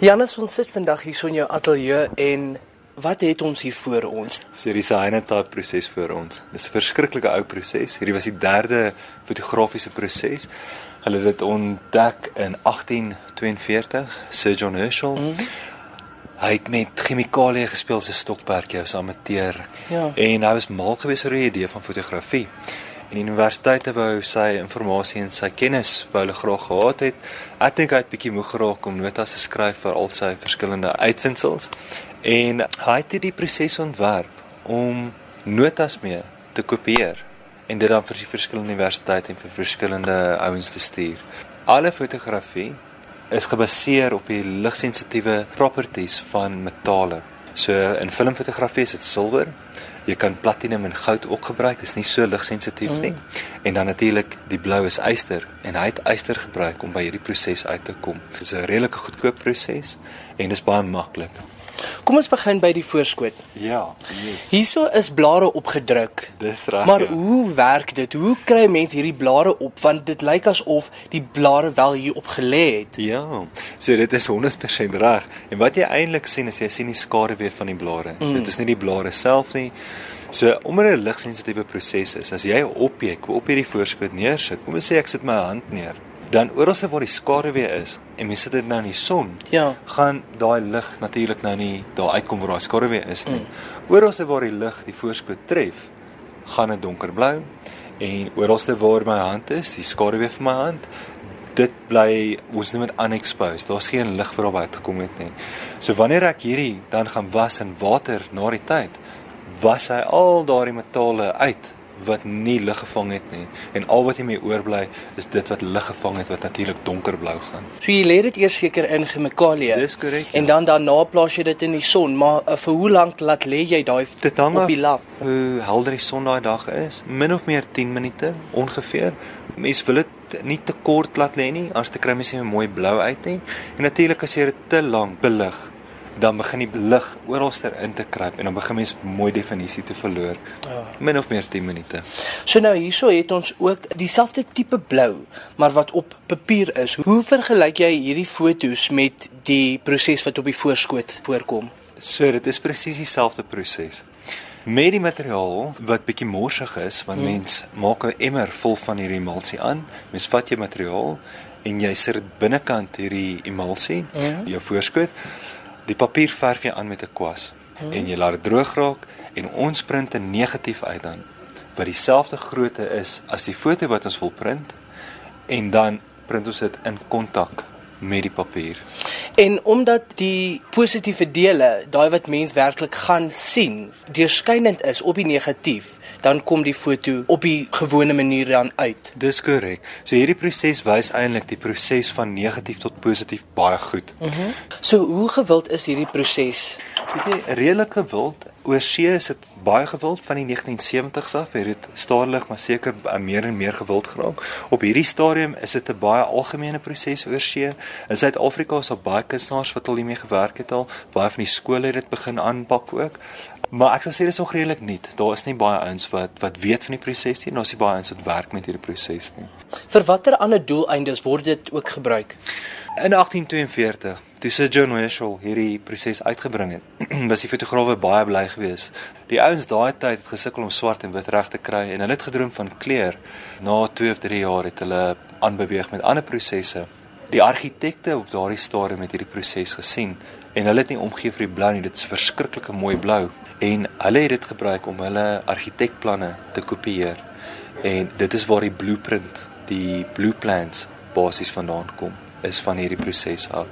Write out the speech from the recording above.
Janus, ons sit vandag hier so in jou ateljee en wat het ons hier voor ons? So hierdie cyanotype proses voor ons. Dis 'n verskriklike ou proses. Hierdie was die derde fotografiese proses. Hulle het dit ontdek in 1842, Sir John Herschel. Mm -hmm. Hy het met chemikalieë gespeel so stokperdjie as amateur. Ja. En hy was mal gewees oor die idee van fotografie. En die universiteite wou sy inligting en sy kennis wou hulle graag gehad het. Ek dink hy het bietjie moeg geraak om notas te skryf vir al sy verskillende uitvindsels. En hy het die proses ontwerp om notas mee te kopieer en dit dan vir die verskillende universiteite en vir verskillende ouens te stuur. Alle fotografie is gebaseer op die ligsensitiewe properties van metale. So in filmfotografie is dit silwer. Jy kan platinum en goud ook gebruik. Dit is nie so ligsensitief nie. Mm. En dan natuurlik die blou is yster en hy het yster gebruik om by hierdie proses uit te kom. Dit is 'n redelike goedkoop proses en dit is baie maklik. Kom ons begin by die voorskoot. Ja, yes. Hierso is blare opgedruk. Dis reg. Maar ja. hoe werk dit? Hoe kry mense hierdie blare op want dit lyk asof die blare wel hier op gelê het. Ja. So dit is 100% reg. En wat jy eintlik sien is jy sien die skaduwee van die blare. Mm. Dit is nie die blare self nie. So omdat 'n ligsensitiewe proses is, as jy 'n objek op hierdie voorskoot neersit, kom ons sê ek sit my hand neer dan oral waar die skaduwee is en mense sit dit nou in die son, ja, gaan daai lig natuurlik nou nie daar uitkom waar daai skaduwee is nie. Mm. Oral waar die lig die voorskoot tref, gaan dit donkerblou en oral waar my hand is, die skaduwee van my hand, dit bly ons noem dit unexposed. Daar's geen lig wat daarby uitgekom het nie. So wanneer ek hierdie dan gaan was in water na die tyd, was hy al daardie metale uit wat nie lig gevang het nie en al wat jy mee oorbly is dit wat lig gevang het wat natuurlik donkerblou gaan. So jy lê dit eers seker in chemikalieë. Dis korrek. Ja. En dan daarna plaas jy dit in die son, maar uh, vir hoe lank laat lê jy daai op die lap? Hoe helder die son daai dag is? Min of meer 10 minute ongeveer. Mense wil dit nie te kort laat lê nie, anders te kry mens nie mooi blou uit nie. En natuurlik as jy dit te lank belig, dan begin die lig oralster in te kruip en dan begin mens mooi definisie te verloor. Ja. Min of meer 10 minute. So nou hierso het ons ook dieselfde tipe blou, maar wat op papier is. Hoe vergelyk jy hierdie fotos met die proses wat op die voorskoot voorkom? So dit is presies dieselfde proses. Met die materiaal wat bietjie morsig is, want hmm. mens maak 'n emmer vol van hierdie emulsie aan. Mens vat jou materiaal en jy sit binnekant hierdie emulsie, hmm. jou voorskoot Die papier verf jy aan met 'n kwas hmm. en jy laat dit droog raak en ons print 'n negatief uit dan wat dieselfde grootte is as die foto wat ons wil print en dan print ons dit in kontak met die papier. En omdat die positiewe dele, daai wat mens werklik gaan sien, deurskynend is op die negatief, dan kom die foto op die gewone manier dan uit. Dis korrek. So hierdie proses wys eintlik die proses van negatief tot positief baie goed. Mhm. Mm so hoe gewild is hierdie proses? Weet jy, redelik gewild. Oorsee is dit baie gewild van die 1970s af. Het dit stadig maar seker meer en meer gewild geraak. Op hierdie stadium is dit 'n baie algemene proses oorsee. In Suid-Afrika is daar baie kunstenaars wat al hiermee gewerk het al. Baie van die skole het dit begin aanpak ook. Maar ek sal sê dit is nog redelik nuut. Daar is nie baie ouens wat wat weet van die proses nie. Daar's nie baie ouens wat werk met hierdie proses nie. Vir watter ander doeleindes word dit ook gebruik? In 1842, toe Sir John Herschel hierdie proses uitgebring het, was die fotograwe baie bly geweest. Die ouens daai tyd het gesukkel om swart en wit reg te kry en hulle het gedroom van kleur. Na 2 of 3 jaar het hulle aanbeweeg met ander prosesse. Die argitekte op daardie stadium het hierdie proses gesien en hulle het nie omgee vir die blou nie. Dit is verskriklike mooi blou en hulle het dit gebruik om hulle argitekplanne te kopieer. En dit is waar die blueprint, die blue plans basies vandaan kom is van hierdie proses af.